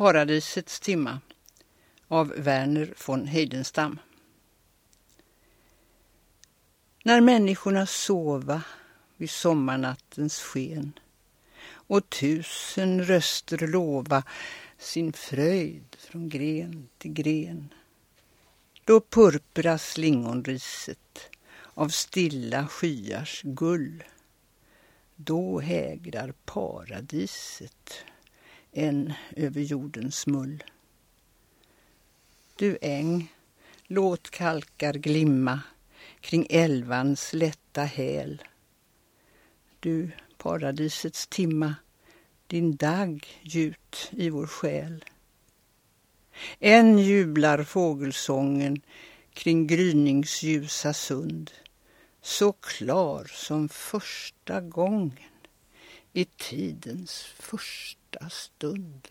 Paradisets timma av Werner von Heidenstam. När människorna sova vid sommarnattens sken och tusen röster lova sin fröjd från gren till gren. Då purpuras lingonriset av stilla skyars gull. Då hägrar paradiset än över jordens mull. Du äng, låt kalkar glimma kring älvans lätta häl. Du paradisets timma, din dagg gjut i vår själ. Än jublar fågelsången kring gryningsljusa sund så klar som första gången i tidens första stund.